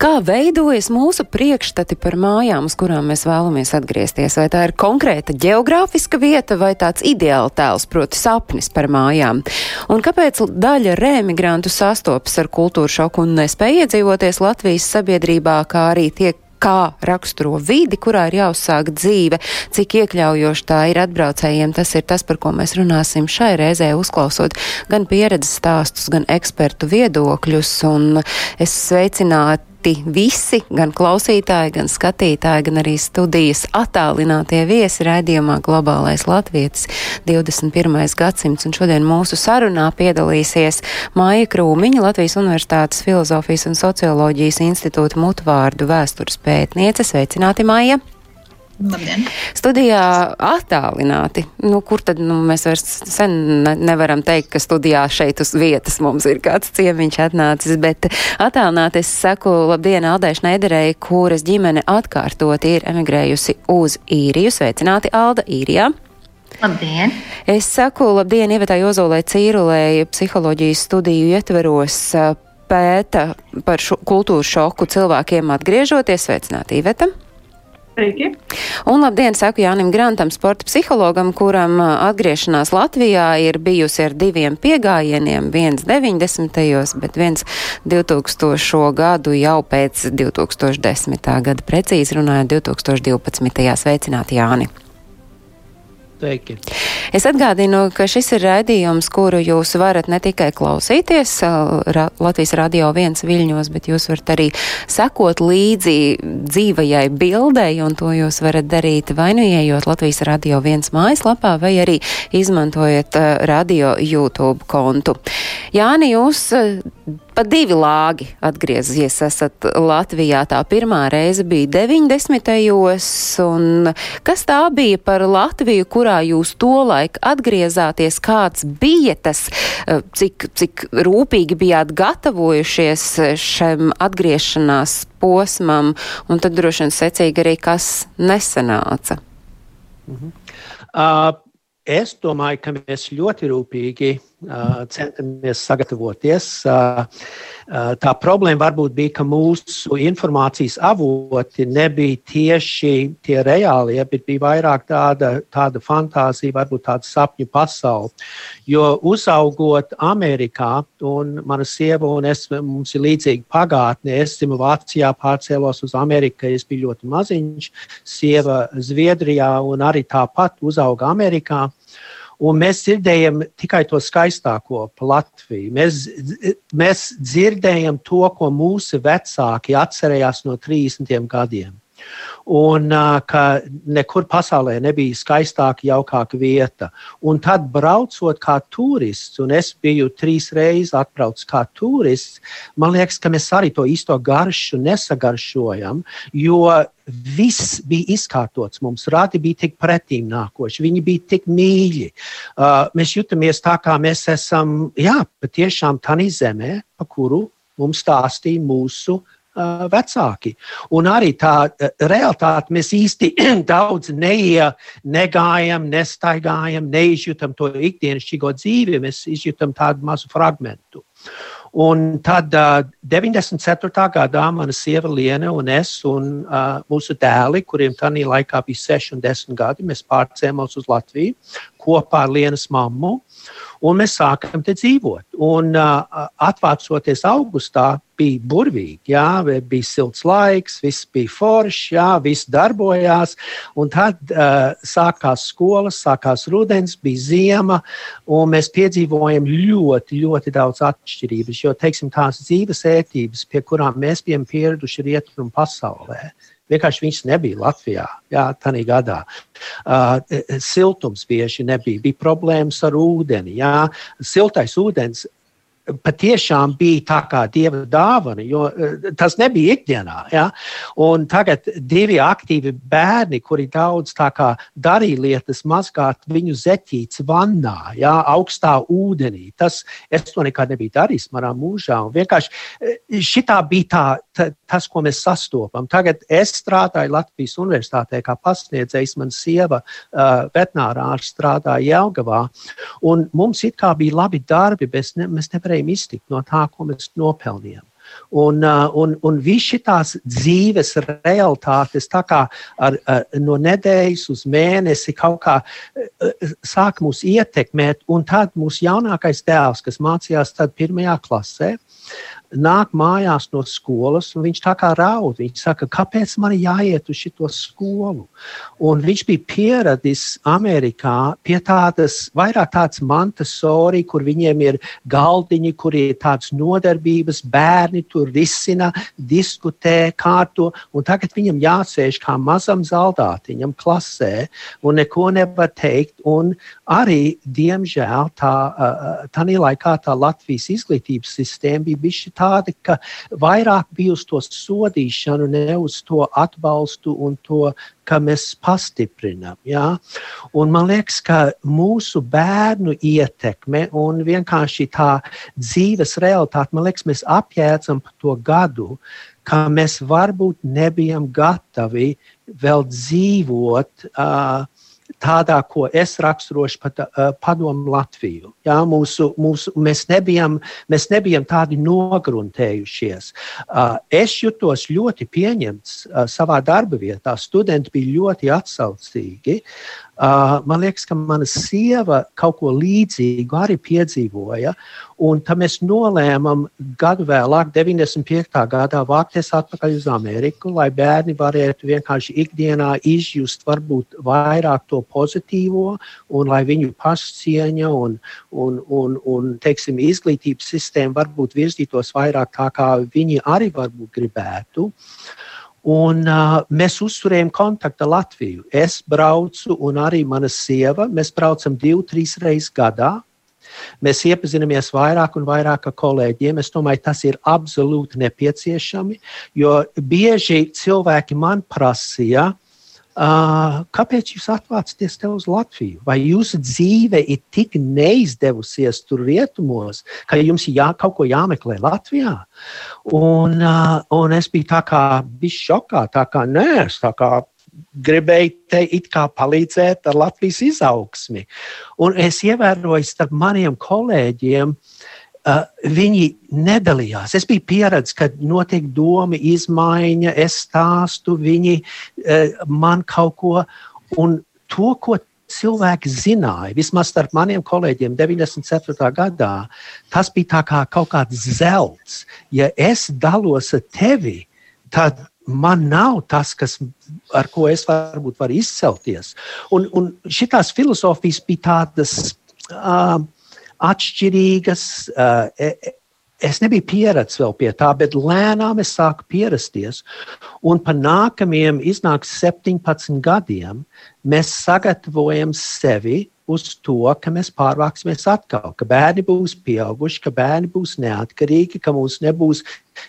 Kā veidojas mūsu priekšstati par mājām, uz kurām mēs vēlamies atgriezties? Vai tā ir konkrēta geogrāfiska vieta vai tāds ideāls tēls, proti, sapnis par mājām? Un kāpēc daļa rēmigrantu sastopas ar kultūru šoku un nespēja iedzīvoties Latvijas sabiedrībā, kā arī tiek kā raksturo vidi, kurā ir jāuzsāk dzīve, cik iekļaujoši tā ir atbraucējiem. Tas ir tas, par ko mēs runāsim šai reizē, uzklausot gan pieredzes stāstus, gan ekspertu viedokļus. Un es sveicinātu visi, gan klausītāji, gan skatītāji, gan arī studijas attālinātie viesi raidījumā Globālais Latvijas 21. gadsimts. Un šodien mūsu sarunā piedalīsies Māja Krūmiņa, Latvijas Universitātes Filozofijas un Socioloģijas institūta mutvārdu vēstures pētniece. Sveicināti, Māja! Labdien! Studijā attālināti. Nu, kur tad nu, mēs vairs sen ne, nevaram teikt, ka studijā šeit uz vietas mums ir kāds ciemiņš atnācis, bet attālināti es saku labdien Aldai Šneiderei, kuras ģimene atkārtoti ir emigrējusi uz īriju. Sveicināti, Alda, īrijā! Labdien! Es saku labdien Ievetai Ozolē Cīrulē, psiholoģijas studiju ietveros pēta par šo, kultūru šoku cilvēkiem atgriežoties. Sveicināti, Iveta! Sveiki! Un labdien, saku Jānim Grantam, sporta psihologam, kuram atgriešanās Latvijā ir bijusi ar diviem piegājieniem, viens 90. bet viens 2000. gadu jau pēc 2010. gada, precīzi runājot 2012. Sveicināti Jāni! Sveiki. Es atgādinu, ka šis ir raidījums, kuru jūs varat ne tikai klausīties ra Latvijas radio viens viļņos, bet jūs varat arī sekot līdzi dzīvajai bildei, un to jūs varat darīt vai nu ieejot Latvijas radio viens mājaslapā, vai arī izmantojot radio YouTube kontu. Jāni, jūs pa divi lāgi atgriezies esat Latvijā. Tā pirmā reize bija 90. un kas tā bija par Latviju, kurā jūs tolaik atgriezāties, kāds bija tas, cik, cik rūpīgi bijāt gatavojušies šim atgriešanās posmam, un tad droši vien secīgi arī kas nesanāca? Mhm. Uh, es domāju, ka mēs ļoti rūpīgi centamies sagatavoties. Tā problēma varbūt bija, ka mūsu informācijas avoti nebija tieši tie reālie, bet bija vairāk tāda, tāda fantāzija, varbūt tāda sapņu pasaule. Jo uzaugot Amerikā, un mana sieva un es, mums ir līdzīga pagātne, es dzimu Vācijā, pārcēlos uz Ameriku, es biju ļoti maziņš, sieva Zviedrijā un arī tāpat uzauga Amerikā. Un mēs dzirdējam tikai to skaistāko par Latviju. Mēs, mēs dzirdējam to, ko mūsu vecāki atcerējās no 30 gadiem. Un ka nekur pasaulē nebija skaistāka, jaukāka vieta. Un tad braucot kā turists, un es biju trīs reizes atbraucis kā turists, man liekas, ka mēs arī to īsto garšu nesagaršojam, jo viss bija izkārtots. Mums rādi bija tik pretīm nākoši, viņi bija tik mīļi. Uh, mēs jutamies tā, kā mēs esam, jā, patiešām tādā zemē, pa kuru mums stāstīja mūsu vecāki. Un arī tā realitāte mēs īsti daudz neie, negājam, nestaigājam, neizjūtam to ikdienišķīgo dzīvi, mēs izjūtam tādu mazu fragmentu. Un tad uh, 94. gadā mana sieva Liene un es un uh, mūsu dēli, kuriem tajā laikā bija 6 un 10 gadi, mēs pārcēlāmies uz Latviju kopā ar Lienas mammu. Un mēs sākām te dzīvot. Un, uh, atvācoties augustā, bija burvīgi. Jā, bija silts laiks, viss bija foršs, jā, viss darbojās. Un tad uh, sākās skolas, sākās rudens, bija ziema, un mēs piedzīvojam ļoti, ļoti daudz atšķirības. Jo teiksim, tās dzīves ērtības, pie kurām mēs bijām pieraduši rietumu pasaulē, Vienkārši viņš nebija Latvijā, jā, tādā gadā. Uh, siltums bieži nebija, bija problēmas ar ūdeni. Jā. Siltais ūdens patiešām bija tā kā dieva dāvana, jo uh, tas nebija ikdienā. Ja? Un tagad divi aktīvi bērni, kuri daudz darīja lietas, mazgāt viņu zeķītes vannā, ja? augstā ūdenī. Tas es to nekad nebiju darījis manā mūžā. Un vienkārši šitā bija tā, tā, tas, ko mēs sastopam. Tagad es strādāju Latvijas universitātē kā pasniedzējs, man sieva uh, veterinārā strādāja Jelgavā. Un mums it kā bija labi darbi, bet ne, mēs nevarējām iztikt no tā, ko mēs nopelnījām. Un, uh, un, un viss šīs dzīves realitātes, tā kā ar, ar, no nedēļas uz mēnesi kaut kā uh, sāk mūs ietekmēt. Un tad mūsu jaunākais dēls, kas mācījās pirmajā klasē, nāk mājās no skolas, un viņš tā kā raud. Viņš saka, kāpēc man jāiet uz šo skolu? Un viņš bija pieradis Amerikā pie tādas, vairāk tādas Montessori, kur viņiem ir galdiņi, kur ir tādas nodarbības, bērni tur risina, diskutē, kārto, tagad viņam jāsēž kā mazam zaldātiņam klasē, un neko nevar teikt. Un arī, diemžēl, tā, tā laikā tā Latvijas izglītības sistēma bija bijusi tādi, ka vairāk bija uz to sodīšanu, ne uz to atbalstu un to, ka mēs pastiprinām. Ja? Un man liekas, ka mūsu bērnu ietekme un vienkārši tā dzīves realitāte, man liekas, mēs apjēdzam to gadu, ka mēs varbūt nebijām gatavi vēl dzīvot. Uh, tādā, ko es raksturošu pat uh, padomu Latviju. Jā, mūsu, mūsu, mēs, nebijam, mēs nebijam tādi nogruntējušies. Uh, es jutos ļoti pieņemts uh, savā darba vietā. Studenti bija ļoti atsaucīgi. Uh, man liekas, ka mana sieva kaut ko līdzīgu arī piedzīvoja. Un tad mēs nolēmām gadu vēlāk, 95. gadā, vākties atpakaļ uz Ameriku, lai bērni varētu vienkārši ikdienā izjust varbūt vairāk to pozitīvo, un lai viņu pašcieņa un, un, un, un teiksim, izglītības sistēma varbūt virzītos vairāk tā, kā viņi arī varbūt gribētu. Uh, Un, uh, mēs uzturējam kontaktu ar Latviju. Es braucu, un arī mana sieva. Mēs braucam divu, trīs reizes gadā. Mēs iepazinamies vairāk un vairāk ar kolēģiem. Es domāju, tas ir absolūti nepieciešami, jo bieži cilvēki man prasīja, uh, Uh, kāpēc jūs atvācaties te uz Latviju? Vai jūsu dzīve ir tik neizdevusies tur rietumos, ka jums jā, kaut ko jāmeklē Latvijā? Un, uh, un es biju tā kā bijis šokā, tā kā nē, es tā kā gribēju te it kā palīdzēt ar Latvijas izaugsmi. Un es ievēroju starp maniem kolēģiem, uh, Uh, viņi nedalījās. Es biju pieredzējis, ka notiek doma izmaiņa, es stāstu, viņi uh, man kaut ko, un to, ko cilvēki zināja, vismaz starp maniem kolēģiem 94. gadā, tas bija kā kaut kāds zelts. Ja es dalos ar tevi, tad man nav tas, kas, ar ko es varbūt varu izcelties. Un, un šitās filozofijas bija tādas. Uh, atšķirīgas. Eh, e, es nebiju pieredzējis vēl pie tā, bet lēnām es sāku pierasties. Un pa nākamajiem, iznāks 17 gadiem, mēs sagatavojam sevi uz to, ka mēs pārvāksimies atkal, ka bērni būs pieauguši, ka bērni būs neatkarīgi, ka mums nebūs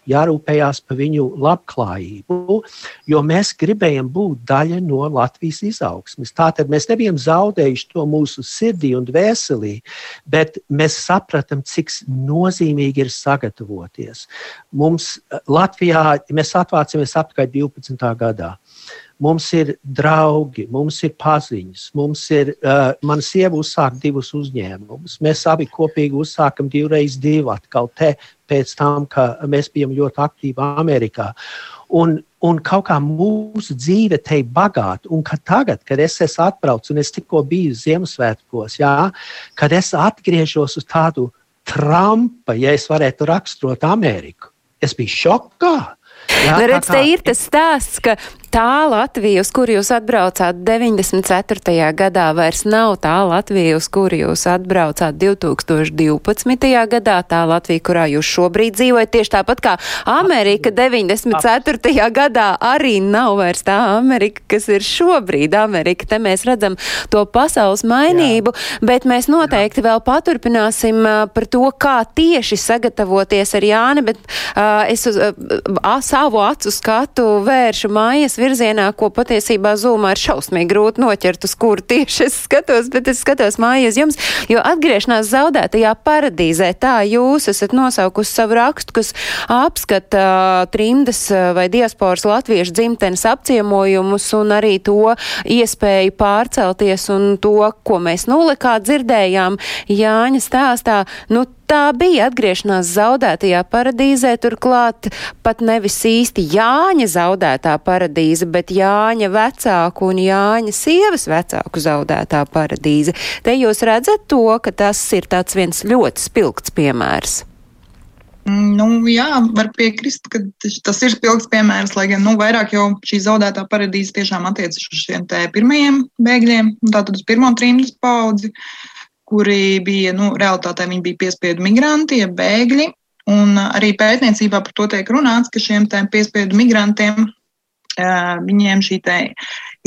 jārūpējās par viņu labklājību, jo mēs gribējām būt daļa no Latvijas izaugsmes. Tātad mēs nebijām zaudējuši to mūsu sirdī un dvēselī, bet mēs sapratām, cik nozīmīgi ir sagatavoties. Mums Latvijā mēs atvācāmies apmēram 12. gadā. Mums ir draugi, mums ir paziņas, mums ir, uh, mana sieva uzsāka divus uzņēmumus. Mēs abi kopīgi uzsākam divreiz divu atkal te pēc tam, ka mēs bijām ļoti aktīvi Amerikā. Un, un kaut kā mūsu dzīve te ir bagāta. Un ka tagad, kad es esmu atbraucis un es tikko biju Ziemassvētkos, jā, kad es atgriežos uz tādu Trumpa, ja es varētu raksturot Ameriku, es biju šokā. Jā, nu, redz, kā... te ir tas stāsts, ka tā Latvija, uz kuru jūs atbraucāt 94. gadā, vairs nav tā Latvija, uz kuru jūs atbraucāt 2012. gadā, tā Latvija, kurā jūs šobrīd dzīvojat, tieši tāpat kā Amerika 94. gadā arī nav vairs tā Amerika, kas ir šobrīd Amerika. Te mēs redzam to pasaules mainību, Jā. bet mēs noteikti Jā. vēl paturpināsim par to, kā tieši sagatavoties ar Jāni, bet uh, es uz uh, savu acu skatu vēršu mājas virzienā, ko patiesībā zūmā ir šausmīgi grūti noķert, uz kuru tieši es skatos, bet es skatos mājas jums, jo atgriešanās zaudētajā paradīzē, tā jūs esat nosaukusi savu rakstu, kas apskata trimdas vai diasporas latviešu dzimtenes apciemojumus un arī to iespēju pārcelties un to, ko mēs nulikā dzirdējām Jāņa stāstā. Nu, tā bija atgriešanās zaudētajā paradīzē, turklāt pat nevis īsti Jāņa zaudētā paradīze, bet Jāņa vecāku un Jāņa sievas vecāku zaudētā paradīze. Te jūs redzat to, ka tas ir tāds viens ļoti spilgts piemērs. Nu, jā, var piekrist, ka tas ir spilgts piemērs, lai gan nu, vairāk jau šī zaudētā paradīze tiešām attiecas uz šiem pirmajiem bēgļiem, tātad uz pirmo trījus paudzi. Uh, kuri bija, nu, realitātē viņi bija piespiedu migranti, ja bēgļi. Un arī pētniecībā par to tiek runāts, ka šiem piespiedu migrantiem viņiem šī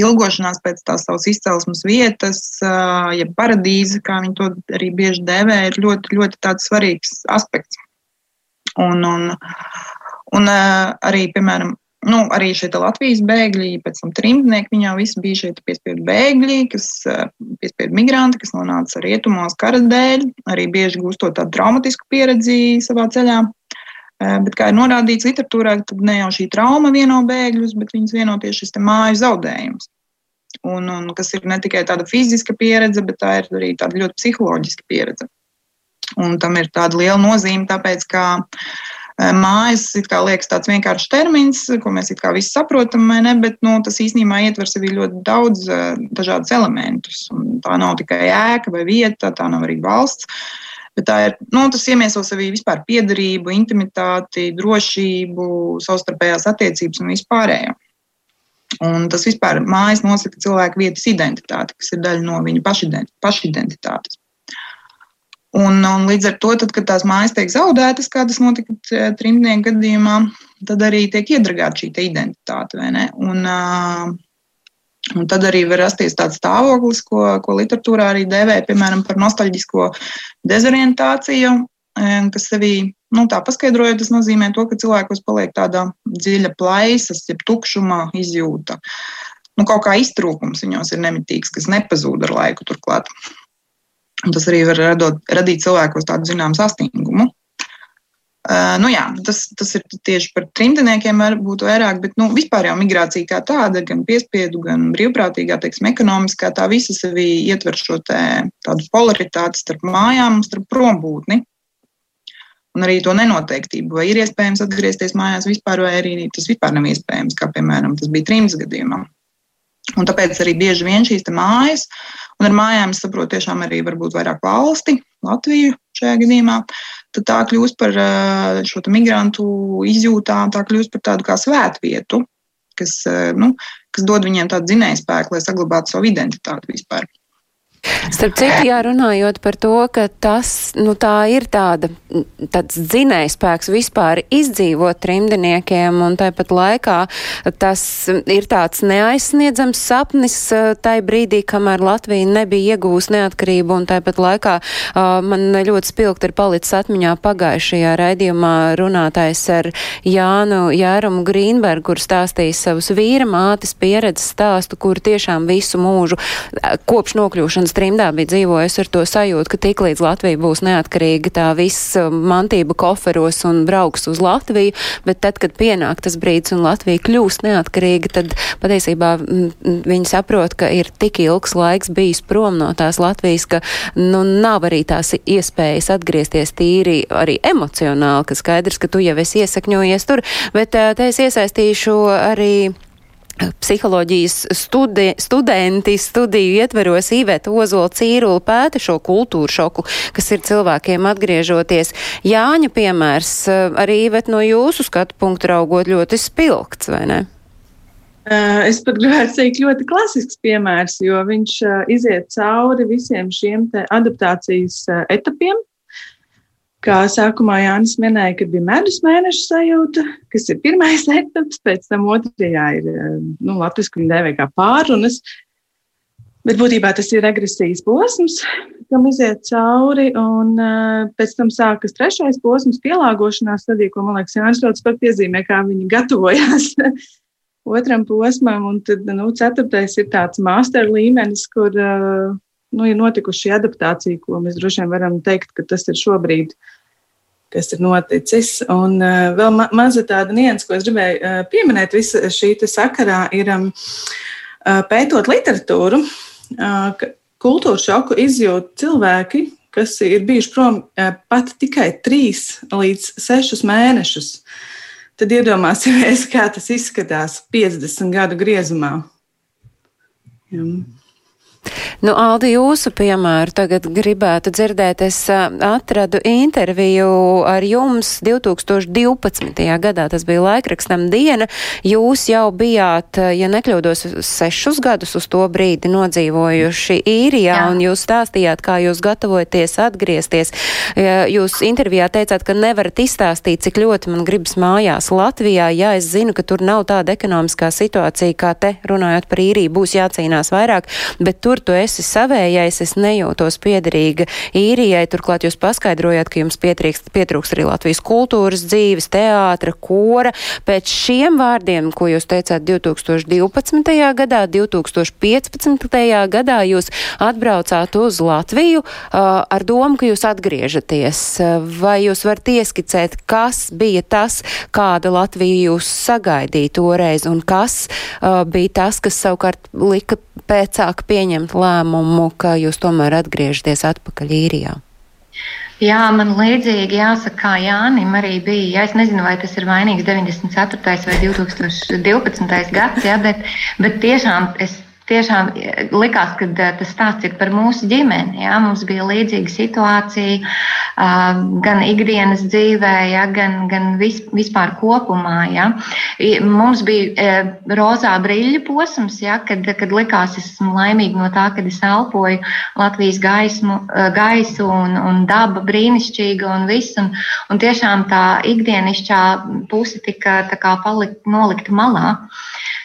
ilgošanās pēc tās savas izcelsmes vietas, ja paradīze, kā viņi to arī bieži dēvē, ir ļoti, ļoti svarīgs aspekts. Un, un, un arī, piemēram, nu, arī šie Latvijas bēgļi, pēc tam trimdnieki, jau visi bija šie piespiedu bēgļi, kas eh, piespiedu migranti, kas nonāca rietumos kara dēļ, arī bieži gūstot tādu traumatisku pieredzi savā ceļā. Eh, bet, kā ir norādīts literatūrā, tad ne jau šī trauma vieno bēgļus, bet viņas vieno tieši šis māju zaudējums. Un, un kas ir ne tikai tāda fiziska pieredze, bet tā ir arī tāda ļoti psiholoģiska pieredze. Un tam ir tāda liela nozīme, tāpēc, ka uh, Mājas liekas tāds vienkāršs termins, ko mēs visi saprotam, ne, bet nu, tas īstenībā ietver sevī ļoti daudz dažādus elementus. Un tā nav tikai ēka vai vieta, tā nav arī valsts. Bet tā ir, nu, tas iemieso sevī vispār piederību, intimitāti, drošību, savstarpējās attiecības un vispārējo. Un tas vispār mājas nosaka cilvēku vietas identitāti, kas ir daļa no viņa pašidentitātes. Un, un līdz ar to, tad, kad tās mājas tiek zaudētas, kā tas notika trimdnieku gadījumā, tad arī tiek iedragāta šī identitāte. Un, un tad arī var rasties tāds stāvoklis, ko, ko literatūrā arī dēvē piemēram par nostalģisko dezorientāciju, kas sevī nu, tā paskaidrojot, tas nozīmē to, ka cilvēkos paliek tāda dziļa plaisas, jeb tukšuma izjūta. Nu, kaut kā iztrūkums viņos ir nemitīgs, kas nepazūd ar laiku turklāt. Tas arī var radot, radīt cilvēkos tādu zināmu sastingumu. Uh, nu jā, tas, tas ir tieši par trimdniekiem, varbūt vairāk, bet nu, vispār jau migrācija kā tāda, gan piespiedu, gan brīvprātīgā, teiksim, ekonomiskā, tā visa sevī ietver šo te, tādu polaritāti starp mājām un starp prombūtni. Un arī to nenoteiktību, vai ir iespējams atgriezties mājās vispār, vai arī tas vispār nav iespējams, kā piemēram tas bija trims gadījumā. Un tāpēc arī bieži vien šīs mājas, un ar mājām es saprotu tiešām arī varbūt vairāk valsti, Latviju šajā gadījumā, tad tā kļūst par šo migrantu izjūtām, tā kļūst par tādu kā svētvietu, kas, nu, kas dod viņiem tādu dzinējspēku, lai saglabātu savu identitāti vispār. Starp citu, jā, runājot par to, ka tas, nu, tā ir tāda, tāds dzinējspēks vispār izdzīvot trimdiniekiem, un tāpat laikā tas ir tāds neaizsniedzams sapnis tai brīdī, kamēr Latvija nebija iegūst neatkarību, un tāpat laikā uh, man ļoti spilgt ir palicis atmiņā pagājušajā raidījumā runātājs ar Jānu Jārumu Grīnbergu, kur stāstīja savus vīra mātes pieredzes stāstu, kur tiešām visu mūžu kopš nokļūšanas trimdā bija dzīvojusi ar to sajūtu, ka tik līdz Latvija būs neatkarīga, tā viss um, mantība koferos un brauks uz Latviju, bet tad, kad pienāk tas brīdis un Latvija kļūst neatkarīga, tad patiesībā viņi saprot, ka ir tik ilgs laiks bijis prom no tās Latvijas, ka nu, nav arī tās iespējas atgriezties tīri arī emocionāli, ka skaidrs, ka tu jau esi iesakņojies tur, bet te es iesaistīšu arī Psiholoģijas studi studenti studiju ietveros Īveta Ozola Cīrula pēta šo kultūru šoku, kas ir cilvēkiem atgriežoties. Jāņa piemērs arī Īvet no jūsu skatu punktu raugot ļoti spilgts, vai ne? Es pat gribētu teikt, ļoti klasisks piemērs, jo viņš iziet cauri visiem šiem adaptācijas etapiem. Kā sākumā Jānis minēja, kad bija medus mēneša sajūta, kas ir pirmais etaps, pēc tam otrajā ir nu, latviešu, viņa dēvē kā pārunas, Bet būtībā tas ir regresijas posms, kam iziet cauri, un uh, pēc tam sākas trešais posms, pielāgošanās stadija, ko man liekas, Jānis ļoti spēr piezīmē, kā viņi gatavojās otram posmam, un tad, nu, ceturtais ir tāds master līmenis, kur, uh, nu, ir notikuši adaptācija, ko mēs droši vien varam teikt, ka tas ir šobrīd, kas ir noticis. Un uh, vēl ma maza tāda nians, ko es gribēju uh, pieminēt visa šī sakarā, ir um, pētot literatūru, kultūra šoku izjūt cilvēki, kas ir bijuši prom pat tikai trīs līdz sešus mēnešus. Tad iedomāsimies, kā tas izskatās 50 gadu griezumā. Jā. Nu, Aldi, jūsu piemēru tagad gribētu dzirdēt. Es atradu interviju ar jums 2012. gadā. Tas bija laikrakstam diena. Jūs jau bijāt, ja nekļūdos, sešus gadus uz to brīdi nodzīvojuši īrijā, Jā. un jūs stāstījāt, kā jūs gatavojaties atgriezties. Jūs intervijā teicāt, ka nevarat izstāstīt, cik ļoti man gribas mājās Latvijā. Jā, es zinu, ka tur nav tāda ekonomiskā situācija, kā te runājot par īriju, būs jācīnās vairāk, bet tur tu esi savējais, es nejūtos piederīga īrijai. Turklāt jūs paskaidrojāt, ka jums pietrīkst, pietrūks arī Latvijas kultūras dzīves, teātra, kora. Pēc šiem vārdiem, ko jūs teicāt 2012. gadā, 2015. gadā jūs atbraucāt uz Latviju ar domu, ka jūs atgriežaties. Vai jūs varat ieskicēt, kas bija tas, kāda Latvija jūs sagaidīja toreiz, un kas uh, bija tas, kas savukārt lika pēcāk pieņemt lēmumu, ka jūs tomēr atgriežaties atpakaļ īrijā? Jā, man līdzīgi jāsaka, kā Jānim arī bija. Jā, es nezinu, vai tas ir vainīgs 94. vai 2012. gads, jā, bet, bet tiešām es tiešām eh, likās, ka eh, tas stāsts ir par mūsu ģimeni. Ja? Mums bija līdzīga situācija gan ikdienas dzīvē, ja? gan, gan vis, vispār kopumā. Ja? Mums bija uh, rozā brīļu posms, ja? kad, kad likās, es esmu laimīga no tā, kad es elpoju Latvijas gaismu, gaisu un, un daba brīnišķīga un viss. Un, un tiešām tā ikdienišķā puse tika palikt, nolikta malā.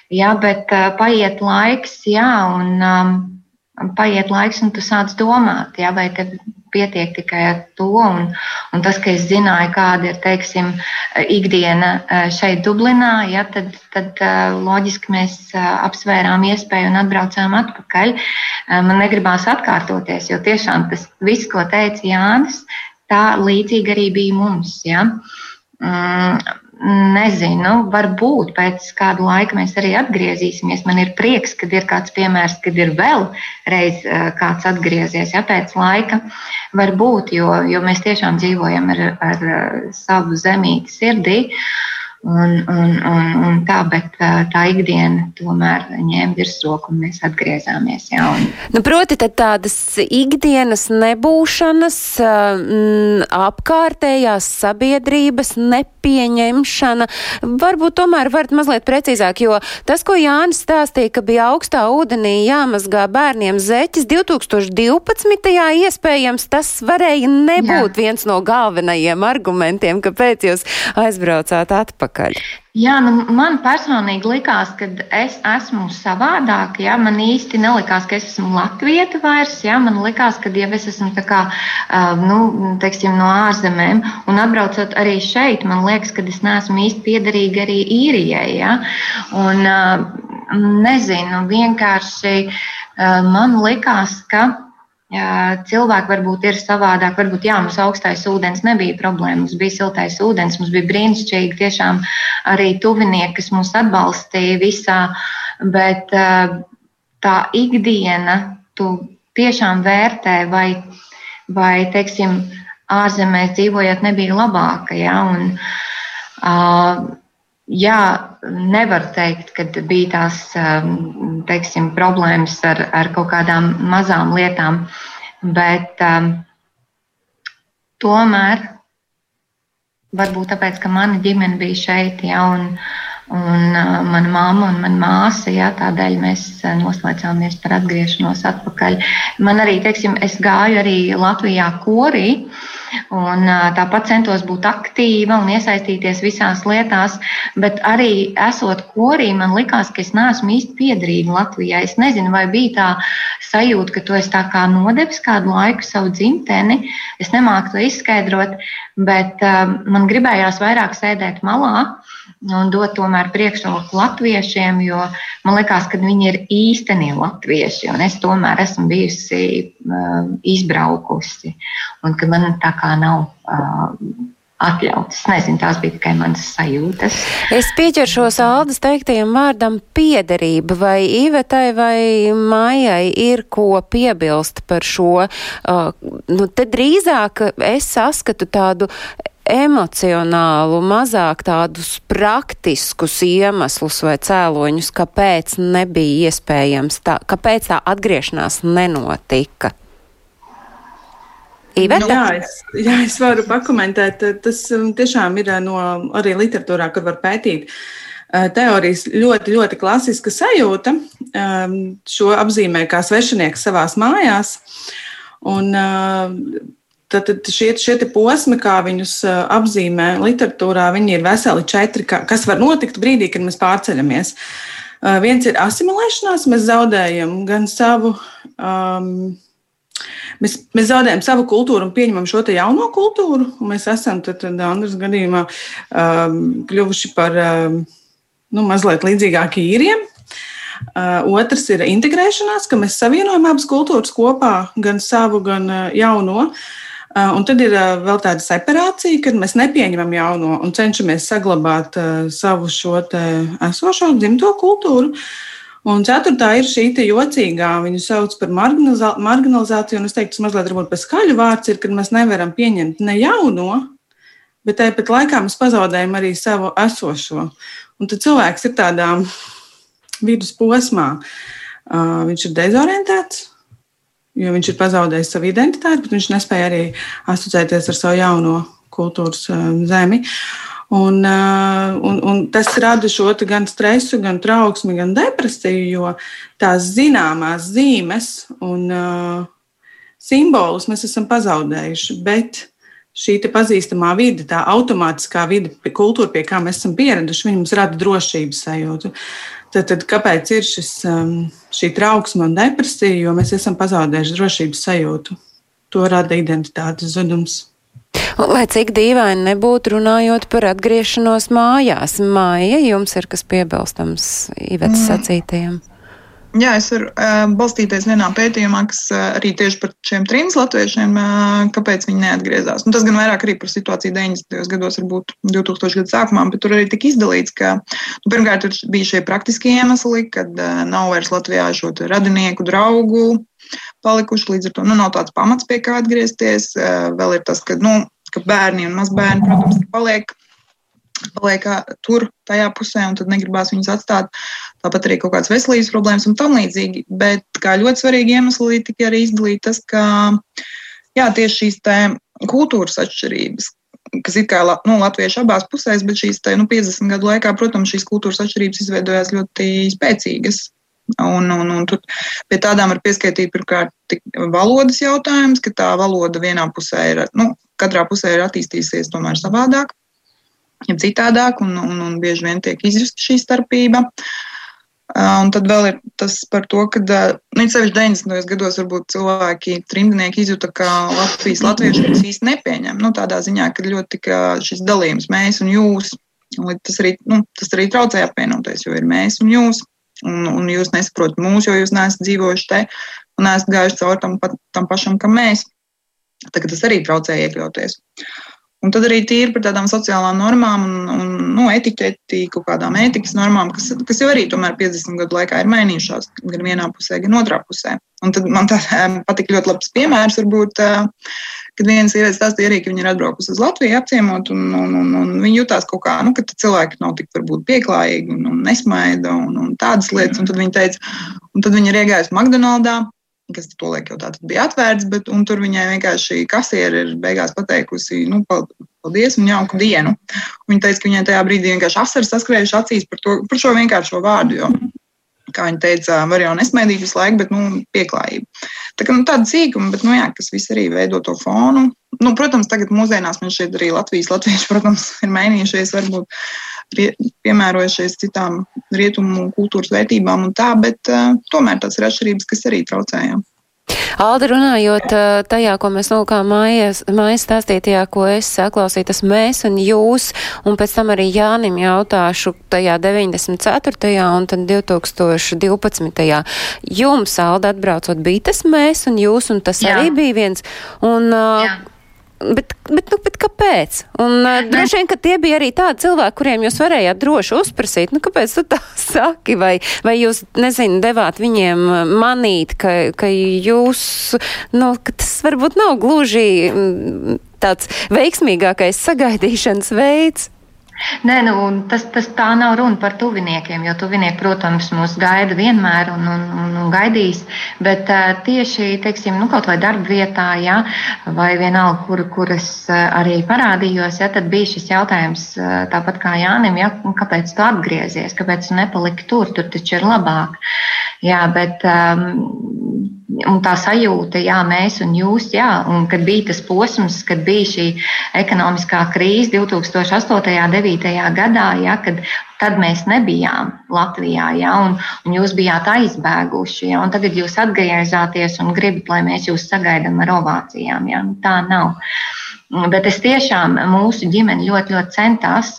Jā, bet uh, paiet laiks, jā, un um, paiet laiks, un tu sāc domāt, jā, vai tev pietiek tikai ar to. Un, un tas, ka es zināju, kāda ir teiksim, ikdiena šeit, Dublinā, ja, tad, tad loģiski mēs apsvērām iespēju un atbraucām atpakaļ. Man negribās atkārtoties, jo tiešām tas viss, ko teica Jānis, tā līdzīgi arī bija mums. Ja. Nezinu, varbūt pēc kāda laika mēs arī atgriezīsimies. Man ir prieks, ka ir kāds piemērs, kad ir vēl reiz eh, kāds atgriezies ja, pēc laika. Varbūt, jo, jo mēs tiešām dzīvojam ar, ar eh, savu zemīti sirdī. Uh, Un, un, un, un tā, bet tā ikdiena tomēr ņēma virsroku un mēs atgriezāmies. Jā, un... nu, proti, tad tādas ikdienas nebūšanas, m, apkārtējās sabiedrības nepieņemšana, varbūt tomēr varat mazliet precīzāk, jo tas, ko Jānis stāstīja, ka bija augstā ūdenī jāmazgā bērniem zeķis 2012. iespējams tas varēja nebūt jā. viens no galvenajiem argumentiem, kāpēc jūs aizbraucāt atpakaļ atpakaļ? Jā, nu, man personīgi likās, ka es esmu savādāka. Jā, man īsti nelikās, ka es esmu latvieta vairs. Jā, man likās, ka jau es esmu kā, nu, teiksim, no ārzemēm. Un atbraucot arī šeit, man liekas, ka es neesmu īsti piederīga arī īrijai. Jā. Un, nezinu, vienkārši man likās, ka Cilvēki varbūt ir savādāk, varbūt jā, mums augstais ūdens nebija problēma, mums bija siltais ūdens, mums bija brīnišķīgi tiešām arī tuvinieki, kas mūs atbalstīja visā, bet tā ikdiena, tu tiešām vērtē, vai, vai teiksim, ārzemēs dzīvojot nebija labāka. Ja? Un, uh, jā, nevar teikt, ka bija tās um, teiksim, problēmas ar, ar kaut kādām mazām lietām, bet um, tomēr varbūt tāpēc, ka mana ģimene bija šeit, ja, un, Un uh, mana mamma un mana māsa, jā, tādēļ mēs noslēdzāmies par atgriešanos atpakaļ. Man arī, teiksim, es gāju arī Latvijā korī. Un, tāpat centos būt aktīva un iesaistīties visās lietās, bet arī esot korī, man likās, ka es neesmu īsti piederīga Latvijai. Es nezinu, vai bija tā sajūta, ka tu esi tā kā nodevis kādu laiku savu dzimteni. Es nemāku to izskaidrot, bet uh, man gribējās vairāk sēdēt malā un dot tomēr priekšroku latviešiem, jo man liekas, ka viņi ir īstenie latvieši, es tomēr esmu bijusi uh, izbraukusi, un ka man tā kā nav. Uh, atļauts. Es nezinu, tās bija tikai manas sajūtas. Es pieķeršos Aldas teiktajam vārdam piederība, vai Ivetai vai Maijai ir ko piebilst par šo. Uh, nu, te drīzāk es saskatu tādu emocionālu, mazāk tādus praktiskus iemeslus vai cēloņus, kāpēc nebija iespējams tā, kāpēc tā atgriešanās nenotika. Iveta? Jā, es, jā, es varu pakomentēt. Tas um, tiešām ir uh, no arī literatūrā, kur var pētīt. Uh, teorijas ļoti, ļoti klasiska sajūta. Um, šo apzīmē kā svešinieks savās mājās. Un, uh, Tad šie, šie posmi, kā viņus apzīmē literatūrā, viņi ir veseli četri, kas var notikt brīdī, kad mēs pārceļamies. Viens ir asimilēšanās, mēs zaudējam gan savu. Um, Mēs, mēs zaudējam savu kultūru un pieņemam šo jauno kultūru. Mēs esam tad, tad Andrēs gadījumā um, kļuvuši par um, nu, mazliet līdzīgākiem īriem. Otrs ir integrēšanās, ka mēs savienojam abas kultūras kopā, gan savu, gan jauno. Uh, un tad ir uh, vēl tāda separācija, kad mēs nepieņemam jauno un cenšamies saglabāt uh, savu šo esošo dzimto kultūru. Un ceturtā ir šī jocīgā, viņu sauc par marginalizāciju, un es teiktu, tas mazliet varbūt par skaļu vārds ir, kad mēs nevaram pieņemt ne jauno, bet tāpat laikā mēs pazaudējam arī savu esošo. Un tad cilvēks ir tādā vidusposmā. Viņš ir dezorientēts, jo viņš ir pazaudējis savu identitāti, bet viņš nespēja arī asociēties ar savu jauno kultūras eh, zemi. Un, eh, un, un tas rada šo gan stresu, gan trauksmi, gan depresiju, jo tās zināmās zīmes un uh, simbolus mēs esam pazaudējuši. Bet šī pazīstamā vide, tā automātiskā vide, kultūra, pie kā mēs esam pieraduši, viņi mums rada drošības sajūtu. Tad, tad kāpēc ir šis, um, šī trauksme un depresija? Jo mēs esam pazaudējuši drošības sajūtu. To rada identitātes zudums. Lai cik dīvaini nebūtu runājot par atgriešanos mājās, māja jums ir kas piebilstams Ivetas mm. sacītajam? Jā, es varu uh, balstīties vienā pētījumā, kas uh, arī tieši par šiem trim latviešiem, uh, kāpēc viņi neatgriezās. Un tas gan vairāk arī par situāciju 90. gados, varbūt 2000. gadu sākumā, bet tur arī tika izdalīts, ka nu, pirmkārt bija šie praktiskie iemesli, kad uh, nav vairs Latvijā šo radinieku draugu palikuši, līdz ar to nu, nav tāds pamats, pie kā atgriezties. Uh, vēl ir tas, ka, nu, ka bērni un mazbērni, protams, paliek paliek tur, tajā pusē, un tad negribās viņus atstāt. Tāpat arī kaut kādas veselības problēmas un tam līdzīgi. Bet kā ļoti svarīgi iemesli tika arī izdalīt tas, ka jā, tieši šīs kultūras atšķirības. Kas ir kā nu, latvieši abās pusēs, bet šīs te, nu, 50 gadu laikā, protams, šīs kultūras atšķirības izveidojās ļoti spēcīgas. Un, un, un tur pie tādām var pieskaitīt pirmkārt valodas jautājums, ka tā valoda vienā pusē ir, nu, katrā pusē ir attīstījusies tomēr savādāk ja citādāk, un, un, un bieži vien tiek izjusta šī starpība. Un tad vēl ir tas par to, ka nu, sevišķi 90. gados varbūt cilvēki, trimdnieki izjuta, ka Latvijas latvieši viņus īsti nepieņem. Nu, tādā ziņā, ka ļoti tika šis dalījums mēs un jūs. Un tas arī, nu, tas arī traucēja apvienoties, jo ir mēs un jūs. Un, un jūs nesaprotat mūsu, jo jūs neesat dzīvojuši te un neesat gājuši cauri tam, tam pašam, kam mēs. Tagad tas arī traucēja iekļauties. Un tad arī tīri par tādām sociālām normām un, un nu, etiķeti, kaut kādām ētikas normām, kas, kas jau arī tomēr 50 gadu laikā ir mainījušās gan vienā pusē, gan otrā pusē. Un tad man tā patika ļoti labs piemērs, varbūt, kad viena sieviete stāstīja arī, ka viņa ir atbraukusi uz Latviju apciemot, un, un, un, un viņa jutās kaut kā, nu, ka cilvēki nav tik varbūt pieklājīgi un, un nesmaida un, un tādas lietas. Un tad viņa teica, un tad viņa ir iegājusi McDonald's kas tolaik jau tā bija atvērts, bet tur viņai vienkārši kasieri ir beigās pateikusi, nu, paldies un jauku dienu. Viņa teica, ka viņai tajā brīdī vienkārši asaras saskrējuši acīs par, to, par šo vienkāršo vārdu. Jo, kā viņa teica, var jau nesmaidīt visu laiku, bet nu, pieklājība. Tā kā nu, tāda sīkuma, bet nu, jā, kas viss arī veido to fonu. Nu, protams, tagad mūsdienās man šeit arī Latvijas latvieši, protams, ir mainījušies, varbūt piemērojušies citām rietumu kultūras vērtībām un tā, bet uh, tomēr tās ir atšķirības, kas arī traucējām. Alda, runājot tajā, ko mēs nolūkām mājas, mājas stāstītajā, ko es saklausīju, tas mēs un jūs, un pēc tam arī Jānim jautāšu tajā 94. un tad 2012. Jums, Alda, atbraucot, bija tas mēs un jūs, un tas Jā. arī bija viens. Un, Jā. Bet, bet, nu, bet kāpēc? Un uh, droši vien, ka tie bija arī tādi cilvēki, kuriem jūs varējāt droši uzprasīt, nu, kāpēc tu tā saki, vai, vai jūs, nezinu, devāt viņiem manīt, ka, ka jūs, nu, ka tas varbūt nav gluži tāds veiksmīgākais sagaidīšanas veids. Nē, nu, tas, tas tā nav runa par tuviniekiem, jo tuvinieki, protams, mūs gaida vienmēr un, un, un, un gaidīs. Bet uh, tieši teiksim, nu, kaut vai darba vietā, ja, vai vienalga, kur, kur es arī parādījos, ja, tad bija šis jautājums, tāpat kā Jānim, ja, kāpēc tu atgriezies, kāpēc tu nepaliki tur, tur taču ir labāk. Jā, bet um, tā sajūta, jā, mēs un jūs, jā, un kad bija tas posms, kad bija šī ekonomiskā krīze 2008. un 2009. gadā, jā, kad tad mēs nebijām Latvijā, jā, un, un jūs bijāt aizbēguši, jā, un tagad jūs atgriezāties un gribat, lai mēs jūs sagaidām ar ovācijām, jā, nu, tā nav. Bet es tiešām mūsu ģimene ļoti, ļoti centās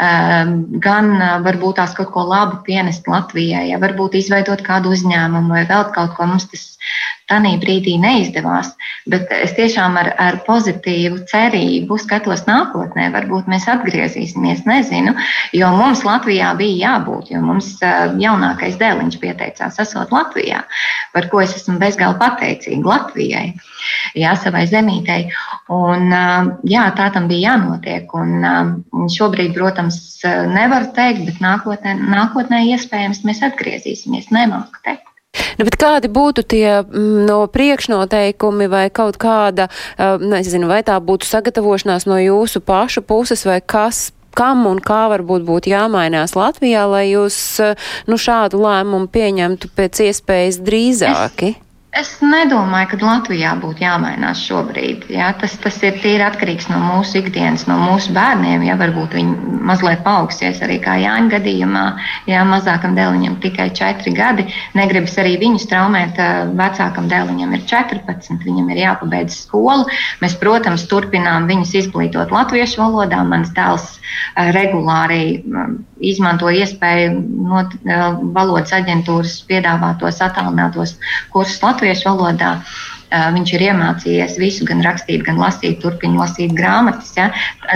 um, gan uh, varbūt tās kaut ko labu pienest Latvijai, ja varbūt izveidot kādu uzņēmumu vai vēl kaut ko. Mums tas Tanī brīdī neizdevās, bet es tiešām ar, ar pozitīvu cerību skatos nākotnē. Varbūt mēs atgriezīsimies, nezinu, jo mums Latvijā bija jābūt, jo mums jaunākais dēliņš pieteicās esot Latvijā, par ko es esmu bezgalīgi pateicīga Latvijai, jā, savai zemītei. Un, jā, tā tam bija jānotiek. Un šobrīd, protams, nevaru teikt, bet nākotnē, nākotnē iespējams mēs atgriezīsimies. Nemāku teikt. Nu, kādi būtu tie mm, no priekšnoteikumi vai kaut kāda, nezinu, vai tā būtu sagatavošanās no jūsu pašu puses vai kas kam un kā varbūt būtu jāmainās Latvijā, lai jūs nu, šādu lēmumu pieņemtu pēc iespējas drīzāki? Es Es nedomāju, ka Latvijā būtu jāmainās šobrīd. Jā. Tas, tas ir tīri atkarīgs no mūsu ikdienas, no mūsu bērniem. Jā, varbūt viņi mazliet paaugsies arī kā Jāņa gadījumā. Jā, mazākam dēliņam tikai 4 gadi. Negribas arī viņus traumēt. Vecākam dēliņam ir 14, viņam ir jāpabeidz skolu. Mēs, protams, turpinām viņus izglītot latviešu valodā. Mans dēls regulāri izmanto iespēju no valodas aģentūras piedāvātos attālinātos kursus latviešu valodā. Viņš ir iemācījies visu, gan rakstīt, gan lasīt, turpināt lasīt grāmatas. Ja?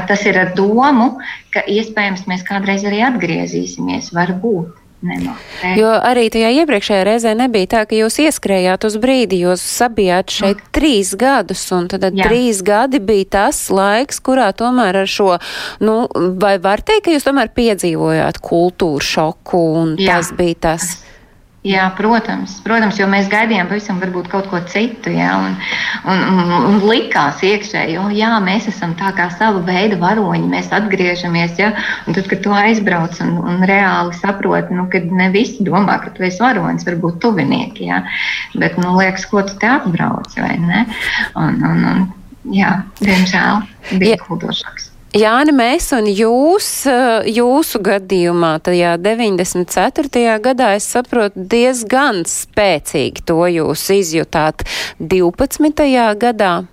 Tas ir ar domu, ka iespējams mēs kādreiz arī atgriezīsimies. Varbūt. Nenotē. Jo arī tajā iepriekšējā reizē nebija tā, ka jūs ieskrējāt uz brīdi, jūs sabijāt šeit mm. trīs gadus, un tad Jā. trīs gadi bija tas laiks, kurā tomēr ar šo, nu, vai var teikt, ka jūs tomēr piedzīvojāt kultūru šoku, un Jā. tas bija tas. Jā, protams, protams, jo mēs gaidījām pavisam varbūt kaut ko citu, jā, un, un, un, un likās iekšēji, jo jā, mēs esam tā kā sava veida varoņi, mēs atgriežamies, jā, un tad, kad tu aizbrauc un, un reāli saproti, nu, kad ne visi domā, ka tu esi varonis, varbūt tuvinieki, jā, bet, nu, liekas, ko tu te atbrauc, vai ne? Un, un, un, jā, diemžēl bija kultūršoks. Jāni, mēs un jūs, eh, jūsu gadījumā, tajā 94. gadā, es saprotu, diezgan spēcīgi to jūs izjutāt 12. gadā.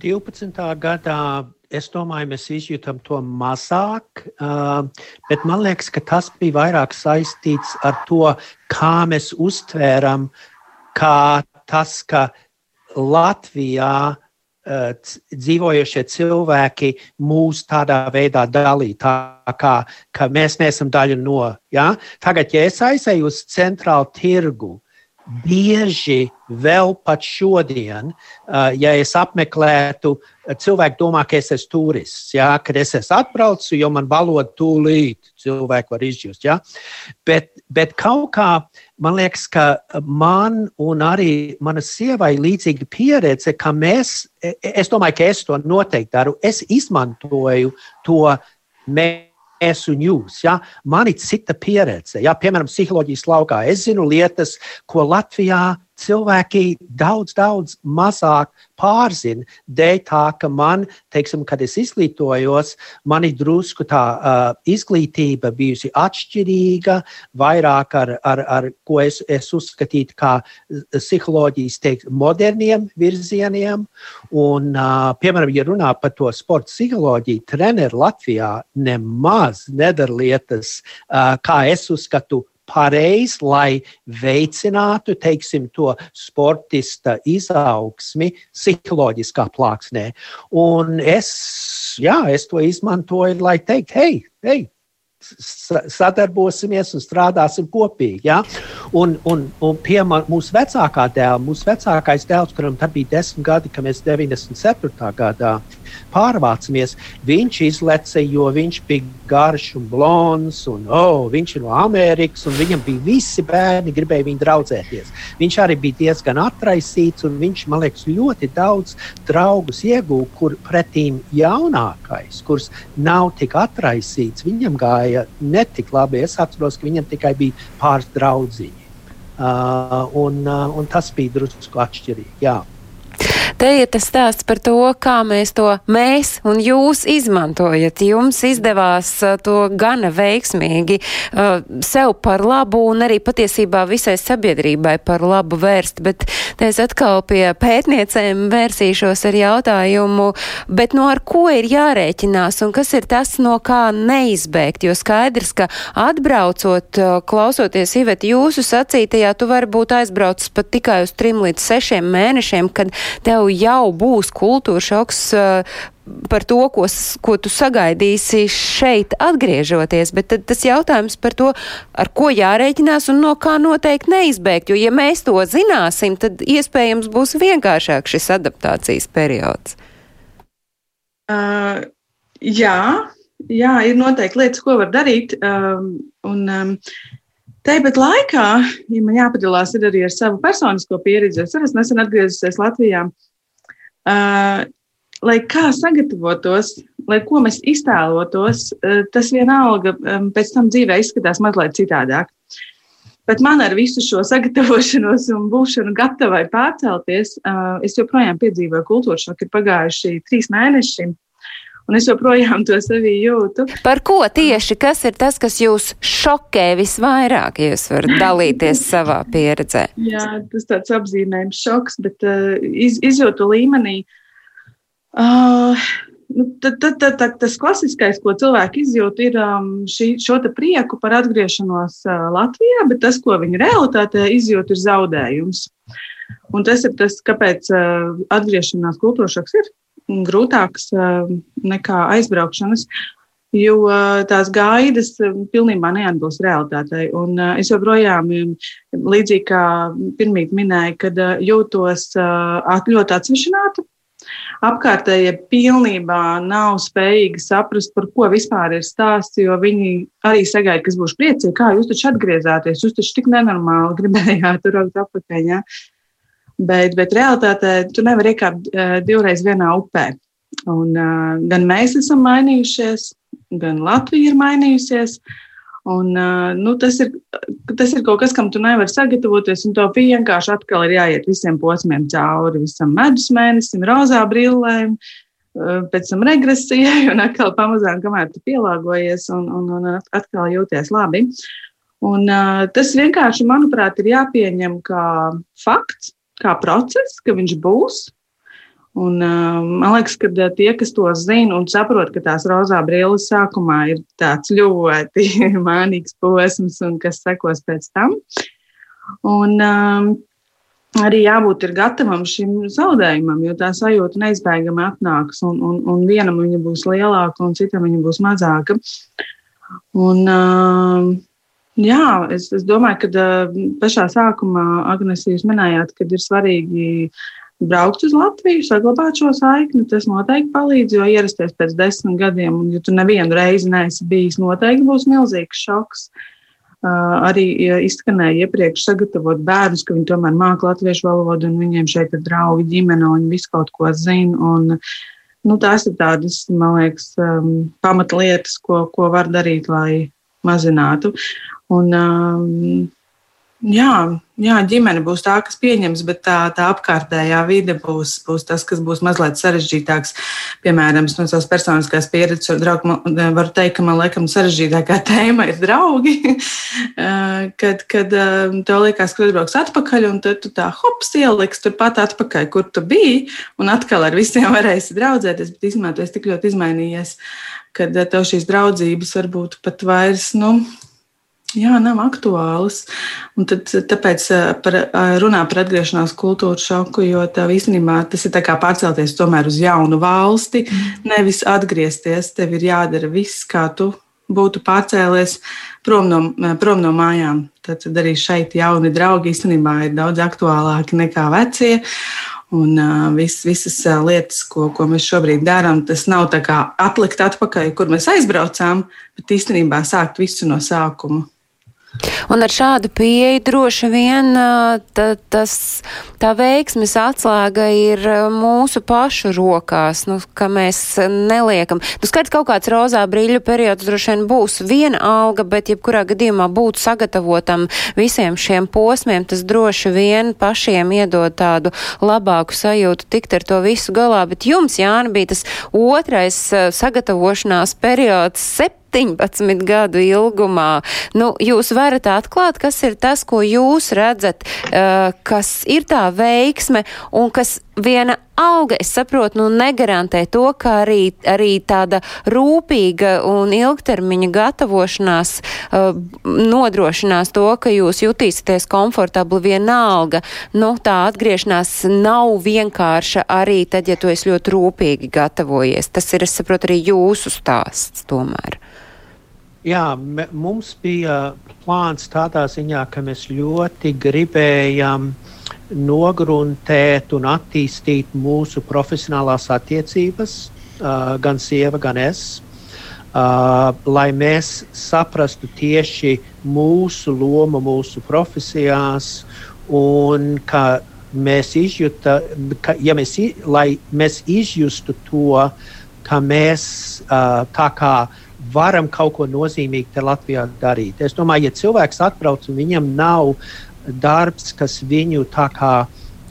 12. gadā es domāju, mēs izjūtam to mazāk, uh, bet man liekas, ka tas bija vairāk saistīts ar to, kā mēs uztvēram, kā tas, ka Latvijā Dzīvojošie cilvēki mūs tādā veidā dalīja, tā kā ka mēs neesam daļa no. Ja? Tagad, ja es aizēju uz centrālu tirgu, bieži vēl pat šodien, uh, ja es apmeklētu, cilvēki domā, ka es esmu turists. Ja, kad es esmu atbraucis, jo man valoda tūlīt, cilvēki var izjust. Ja? Bet, bet kaut kā man liekas, ka man un arī mana sievai līdzīga pieredze, ka mēs, es domāju, ka es to noteikti daru, es izmantoju to mēs es un jūs. Ja? Man ir cita pieredze. Ja? Piemēram, psiholoģijas laukā. Es zinu lietas, ko Latvijā cilvēki daudz, daudz mazāk pārzina. Dēļ tā, ka man, teiksim, kad es izglītojos, man ir drusku tā uh, izglītība bijusi atšķirīga, vairāk ar, ar, ar ko es, es uzskatītu kā psiholoģijas teikt, moderniem virzieniem. Un, uh, piemēram, ja runā par to sporta psiholoģiju, treneri Latvijā nemaz nedara lietas, uh, kā es uzskatu, pareizi, lai veicinātu teiksim, to sportista izaugsmi psiholoģiskā plāksnē. Un es, jā, es to izmantoju, lai teiktu, hei, hei, sadarbosimies un strādāsim kopīgi. Ja? Un, un, un pie mūsu vecākā dēla, mūsu vecākais dēls, kuram tad bija desmit gadi, kad mēs 97. gadā pārvācamies, viņš izleca, jo viņš bija garš un blonds, un oh, viņš ir no Amerikas, un viņam bija visi bērni, gribēja viņu draudzēties. Viņš arī bija diezgan atraisīts, un viņš, man liekas, ļoti daudz draugus iegūta, kur pretīm jaunākais, kurš nav tik atraisīts, viņam gāja netik labi. Es atceros, ka viņam tikai bija pāris draudziņi. Uh, un, uh, un tas bija drusku atšķirīgi. Jā. Te ir tas stāsts par to, kā mēs to mēs un jūs izmantojat. Jums izdevās uh, to gana veiksmīgi uh, sev par labu un arī patiesībā visai sabiedrībai par labu vērst, bet te es atkal pie pētniecēm vērsīšos ar jautājumu, bet no ar ko ir jārēķinās un kas ir tas, no kā neizbēgt, jo skaidrs, ka atbraucot, uh, klausoties Ivet jūsu sacītajā, tu vari būt aizbraucis pat tikai uz trim līdz sešiem mēnešiem, kad tev jau būs kultūra šoks uh, par to, ko, ko tu sagaidīsi šeit atgriežoties, bet tad tas jautājums par to, ar ko jārēķinās un no kā noteikti neizbēgt, jo ja mēs to zināsim, tad iespējams būs vienkāršāk šis adaptācijas periods. Uh, jā, jā, ir noteikti lietas, ko var darīt. Um, un, um, Tāpat laikā, ja man jāpadalās arī ar savu personisko pieredzi, es arī nesen atgriezusies Latvijā. Uh, lai kā sagatavotos, lai ko mēs iztēlotos, uh, tas vienalga um, pēc tam dzīvē izskatās mazliet citādāk. Bet man ar visu šo sagatavošanos un būšanu gatavai pārcelties, uh, es joprojām piedzīvoju kultūru šoku. Ir pagājuši trīs mēneši, un es joprojām to sevī jūtu. Par ko tieši? Kas ir tas, kas jūs šokē visvairāk, ja jūs varat dalīties savā pieredzē? Jā, tas tāds apzīmējums šoks, bet uh, iz, izjūtu līmenī. Uh, Nu, tad, tad, tad, tad tas klasiskais, ko cilvēki izjūt, ir um, šī, šo prieku par atgriešanos uh, Latvijā, bet tas, ko viņi realitātē izjūt, ir zaudējums. Un tas ir tas, kāpēc uh, atgriešanās kultūršoks ir grūtāks eh, nekā aizbraukšanas, jo eh, tās gaidas eh, pilnībā neatbilst realitātei. Un es joprojām, līdzīgi kā pirmīt minēju, kad jūtos ļoti atsvešināta. Apkārtējie pilnībā nav spējīgi saprast, par ko vispār ir stāsts, jo viņi arī sagaida, ka es būšu priecīga. Kā jūs taču atgriezāties? Jūs taču tik nenormāli gribējāt tur atpakaļ. Ja? Bet, bet realitātē tu nevari iekāpt divreiz vienā upē. Un, gan mēs esam mainījušies, gan Latvija ir mainījusies. Un, nu, tas, ir, tas ir kaut kas, kam tu nevari sagatavoties, un tev vienkārši atkal ir jāiet visiem posmiem cauri, visam medus mēnesim, rozā brillēm, pēc tam regresijai, un atkal pamazām, kamēr tu pielāgojies, un, un, un atkal jūties labi. Un, tas vienkārši, manuprāt, ir jāpieņem kā fakts, kā process, ka viņš būs. Un, uh, man liekas, ka uh, tie, kas to zina un saprot, ka tās rozā brīvības sākumā ir tāds ļoti mānīgs posms, un kas sekos pēc tam. Un, um, arī jābūt gatavam šim zaudējumam, jo tā sajūta neizbēgami atnāks, un, un, un vienam viņa būs lielāka, un citam viņa būs mazāka. Un, uh, Jā, es, es domāju, ka pašā sākumā, Agnēs, jūs minējāt, ka ir svarīgi braukt uz Latviju, saglabāt šo saikni. Tas noteikti palīdz, jo ierasties pēc desmit gadiem, un ja tu nevienu reizi neesi bijis, noteikti būs milzīgs šoks. Uh, arī ja izskanēja iepriekš sagatavot bērnus, ka viņi tomēr māca latviešu valodu, un viņiem šeit ir draugi, ģimene, un viņi visu kaut ko zina. Un, nu, tās ir tādas, man liekas, um, pamatlietas, ko, ko var darīt, lai mazinātu. Un, um, jā, jā, ģimene būs tā, kas pieņems, bet tā, tā apkārtējā vide būs, būs tas, kas būs mazliet sarežģītāks. Piemēram, no savas personiskās pieredzes draugu, varu teikt, ka man liekas, sarežģītākā tēma ir draugi. kad kad tev liekas, ka atbrauks atpakaļ, un tad tu tā hops ieliks turpat atpakaļ, kur tu biji, un atkal ar visiem varēsi draudzēties, bet īstenībā tu esi tik ļoti izmainījies, kad tev šīs draudzības varbūt pat vairs, nu, Jā, nav aktuāls. Un tad, tāpēc par, runā par atgriešanās kultūras šoku, jo tev īstenībā tas ir kā pārcelties tomēr uz jaunu valsti, mm. nevis atgriezties. Tev ir jādara viss, kā tu būtu pārcēlies prom no, prom no mājām. Tad, tad arī šeit jauni draugi īstenībā ir daudz aktuālāki nekā vecie. Un uh, vis, visas uh, lietas, ko, ko mēs šobrīd darām, tas nav tā kā atlikt atpakaļ, kur mēs aizbraucām, bet īstenībā sākt visu no sākuma. Un ar šādu pieeju droši vien tā, tas, tā veiksmes atslēga ir mūsu pašu rokās, nu, ka mēs neliekam. Nu, skaidrs, kaut kāds rozā brīļu periods droši vien būs viena alga, bet jebkurā gadījumā būt sagatavotam visiem šiem posmiem, tas droši vien pašiem iedod tādu labāku sajūtu tikt ar to visu galā. Bet jums, Jāna, bija tas otrais sagatavošanās periods, 17 gadu ilgumā. Nu, jūs varat atklāt, kas ir tas, ko jūs redzat, uh, kas ir tā veiksme un kas viena auga, es saprotu, nu negarantē to, ka arī, arī tāda rūpīga un ilgtermiņa gatavošanās uh, nodrošinās to, ka jūs jutīsieties komfortabli vienalga. Nu, tā atgriešanās nav vienkārša arī tad, ja tu esi ļoti rūpīgi gatavojies. Tas ir, es saprotu, arī jūsu stāsts tomēr. Jā, mums bija plāns tādā ziņā, ka mēs ļoti gribējām nogruntēt un attīstīt mūsu profesionālās attiecības, uh, gan sieva, gan es. Uh, lai mēs saprastu tieši mūsu lomu mūsu profesijās, un ka mēs izjūtam, ka ja mēs, lai mēs izjustu to, ka mēs uh, tā kā varam kaut ko nozīmīgu te Latvijā darīt. Es domāju, ja cilvēks atbrauc un viņam nav darbs, kas viņu tā kā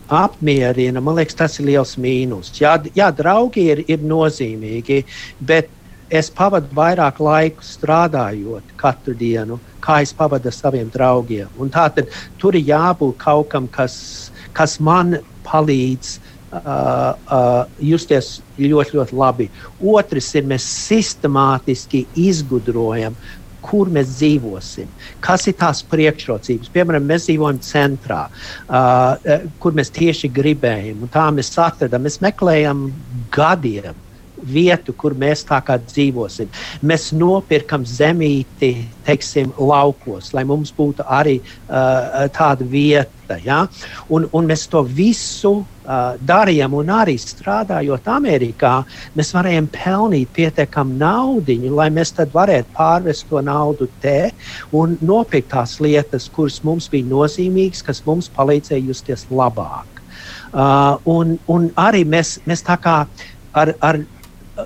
apmierina, man liekas, tas ir liels mīnus. Jā, jā draugi ir, ir nozīmīgi, bet es pavadu vairāk laiku strādājot katru dienu, kā es pavadu ar saviem draugiem. Un tā tad tur ir jābūt kaut kam, kas, kas man palīdz uh, uh, justies ļoti, ļoti labi. Otrs ir, mēs sistemātiski izgudrojam, kur mēs dzīvosim, kas ir tās priekšrocības. Piemēram, mēs dzīvojam centrā, uh, kur mēs tieši gribējam, un tā mēs atradām. Mēs meklējam gadiem vietu, kur mēs tā kā dzīvosim. Mēs nopirkam zemīti, teiksim, laukos, lai mums būtu arī uh, tāda vieta. Ja? Un, un mēs to visu uh, darījām, un arī strādājot Amerikā, mēs varējām pelnīt pietiekamu naudu, lai mēs varētu pārvest to naudu te un nopirkt tās lietas, kuras mums bija nozīmīgas, kas mums palīdzēja justies labāk. Uh, un, un arī mēs, mēs tā kā ar, ar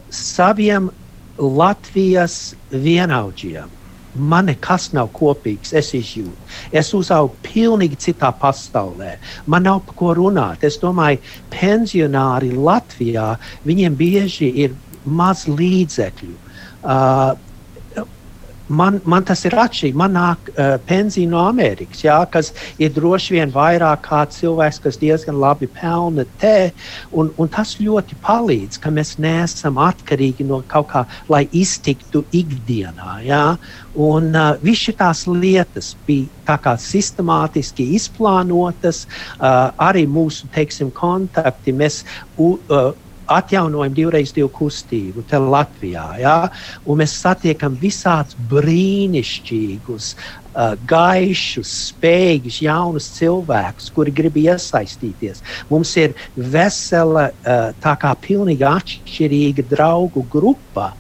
saviem Latvijas vienaudžiem. Man nekas nav kopīgs, es izjūtu. Es uzaugu pilnīgi citā pasaulē. Man nav par ko runāt. Es domāju, pensionāri Latvijā viņiem bieži ir maz līdzekļu. Uh, man, man tas ir atšķirīgi. Man nāk uh, pensija no Amerikas, jā, kas ir droši vien vairāk kā cilvēks, kas diezgan labi pelna te. Un, un tas ļoti palīdz, ka mēs neesam atkarīgi no kaut kā, lai iztiktu ikdienā. Jā. Un uh, visas tās lietas bija sistemātiski izplānotas, uh, arī mūsu teiksim, kontakti. Mēs, uh, atjaunojam divreiz divu kustību te Latvijā. Ja? Un mēs satiekam visādus brīnišķīgus, uh, gaišus, spējīgus, jaunus cilvēkus, kuri grib iesaistīties. Mums ir vesela, uh, tā kā pilnīgi atšķirīga draugu grupa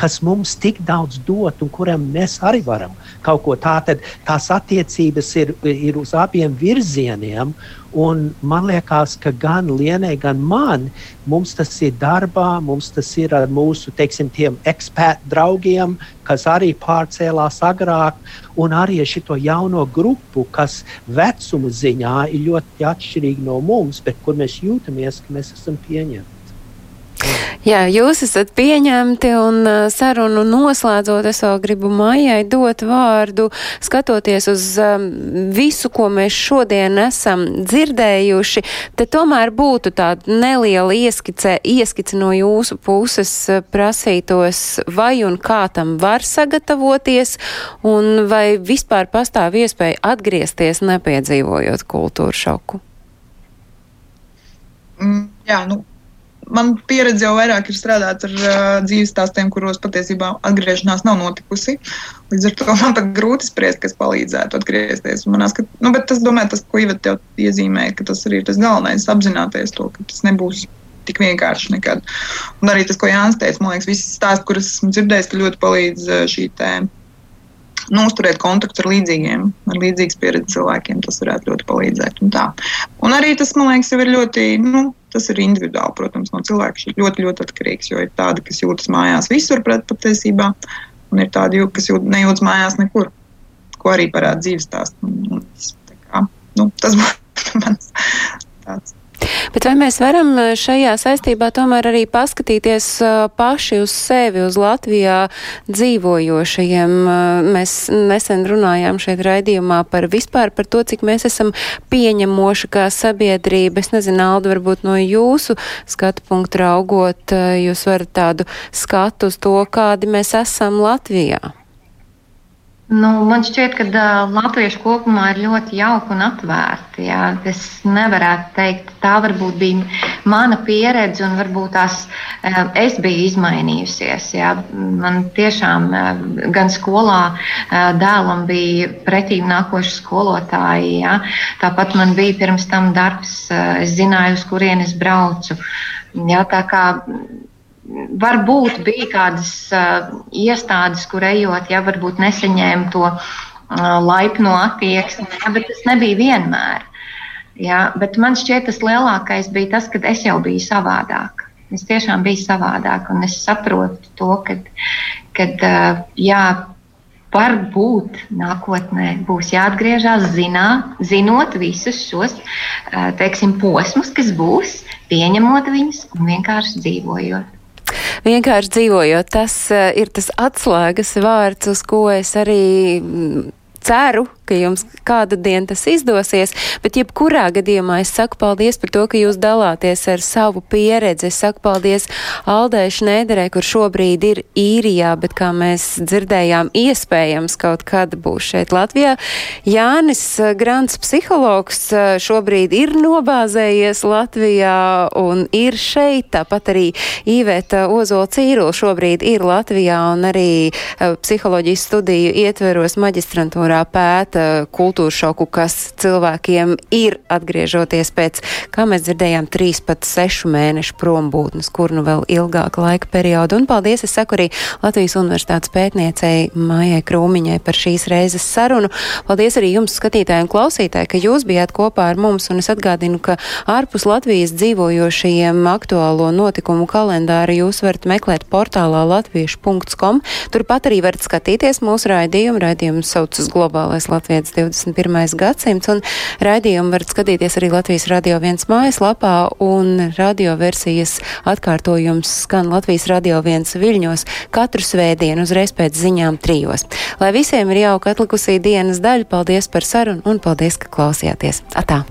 kas mums tik daudz dot un kuram mēs arī varam kaut ko tādu. Tās attiecības ir, ir uz abiem virzieniem. Un man liekas, ka gan Lienai, gan man, mums tas ir darbā, mums tas ir ar mūsu teiksim, ekspertu draugiem, kas arī pārcēlās agrāk, un arī ar šo jauno grupu, kas vecuma ziņā ir ļoti atšķirīga no mums, bet kur mēs jūtamies, ka mēs esam pieņemti. Jā, jūs esat pieņemti un sarunu noslēdzot, es vēl gribu Maijai dot vārdu, skatoties uz visu, ko mēs šodien esam dzirdējuši, te tomēr būtu tāda neliela ieskice, ieskice no jūsu puses prasītos, vai un kā tam var sagatavoties, un vai vispār pastāv iespēja atgriezties nepiedzīvojot kultūru šoku. Mm, jā, nu, man pieredze jau vairāk ir strādāt ar uh, dzīves stāstiem, kuros patiesībā atgriešanās nav notikusi. Līdz ar to man pat grūti spriest, kas palīdzētu atgriezties. Manās, ka, nu, bet tas, domāju, tas, ko Iveta jau iezīmēja, ka tas arī ir tas galvenais - apzināties to, ka tas nebūs tik vienkārši nekad. Un arī tas, ko Jānis teica, man liekas, visi stāsti, kurus esmu dzirdējis, ka ļoti palīdz šī tēma nu, uzturēt kontaktu ar līdzīgiem, ar līdzīgas pieredzes cilvēkiem. Tas varētu ļoti palīdzēt. Un, tā. un arī tas, man liekas, ir ļoti. Nu, Tas ir individuāli, protams, no cilvēka. Šī ļoti, ļoti atkarīgs. Jo ir tādi, kas jūtas mājās visur pret patiesībā, un ir tādi, kas jūt, nejūtas mājās nekur, ko arī parāda dzīves stāsts. Nu, tas būtu mans tāds Bet vai mēs varam eh, šajā saistībā tomēr arī paskatīties eh, paši uz sevi, uz Latvijā dzīvojošajiem? Eh, mēs nesen runājām šeit raidījumā par vispār par to, cik mēs esam pieņemoši kā sabiedrība. Es nezinu, Alda, varbūt no jūsu skatu punktu raugot, jūs varat tādu skatu uz to, kādi mēs esam Latvijā. Nu, man šķiet, ka uh, latvieši kopumā ir ļoti jauki un atvērti. Jā. Es nevarētu teikt, tā varbūt bija mana pieredze, un varbūt tās uh, es biju izmainījusies. Jā. Man tiešām uh, gan skolā uh, dēlam bija pretīm nākoši skolotāji. Jā. Tāpat man bija pirms tam darbs, uh, es zināju, uz kurien es braucu. Jā, tā kā varbūt bija kādas uh, iestādes, kur ejot, ja varbūt nesaņēma to uh, laipno attieksmi, ja, bet tas nebija vienmēr. Ja, bet man šķiet, tas lielākais bija tas, ka es jau biju savādāk. Es tiešām biju savādāk, un es saprotu to, ka uh, jā, varbūt nākotnē būs jāatgriežas, zinā, zinot visus šos teiksim, posmus, kas būs, pieņemot viņus un vienkārši dzīvojot vienkārši dzīvojot. Tas uh, ir tas atslēgas vārds, uz ko es arī mm, ceru, ka jums kādu dienu tas izdosies, bet jebkurā gadījumā es saku paldies par to, ka jūs dalāties ar savu pieredzi. Es saku paldies Aldai Šnēderē, kur šobrīd ir īrijā, bet kā mēs dzirdējām, iespējams kaut kad būs šeit Latvijā. Jānis Grants, psihologs, šobrīd ir nobāzējies Latvijā un ir šeit, tāpat arī Īvēta Ozola Cīrula šobrīd ir Latvijā un arī eh, psiholoģijas studiju ietveros maģistrantūrā pēta kultūra šoku, kas cilvēkiem ir atgriežoties pēc, kā mēs dzirdējām, trīs pat sešu mēnešu prombūtnes, kur nu vēl ilgāka laika perioda. Un paldies, es saku arī Latvijas Universitātes pētniecei Mājai Krūmiņai par šīs reizes sarunu. Paldies arī jums, skatītāji un klausītāji, ka jūs bijāt kopā ar mums, un es atgādinu, ka ārpus Latvijas dzīvojošajiem aktuālo notikumu kalendāru jūs varat meklēt portālā latviešu.com. Turpat arī varat skatīties mūsu raidījumu. Raidījumu saucas Globālais Latvijas Latvijas 21. gadsimts, un raidījumu varat skatīties arī Latvijas radio viens mājaslapā, un radio versijas atkārtojums skan Latvijas radio viens viļņos katru svētdienu uzreiz pēc ziņām trijos. Lai visiem ir jauka atlikusī dienas daļa, paldies par sarunu un paldies, ka klausījāties. Atā!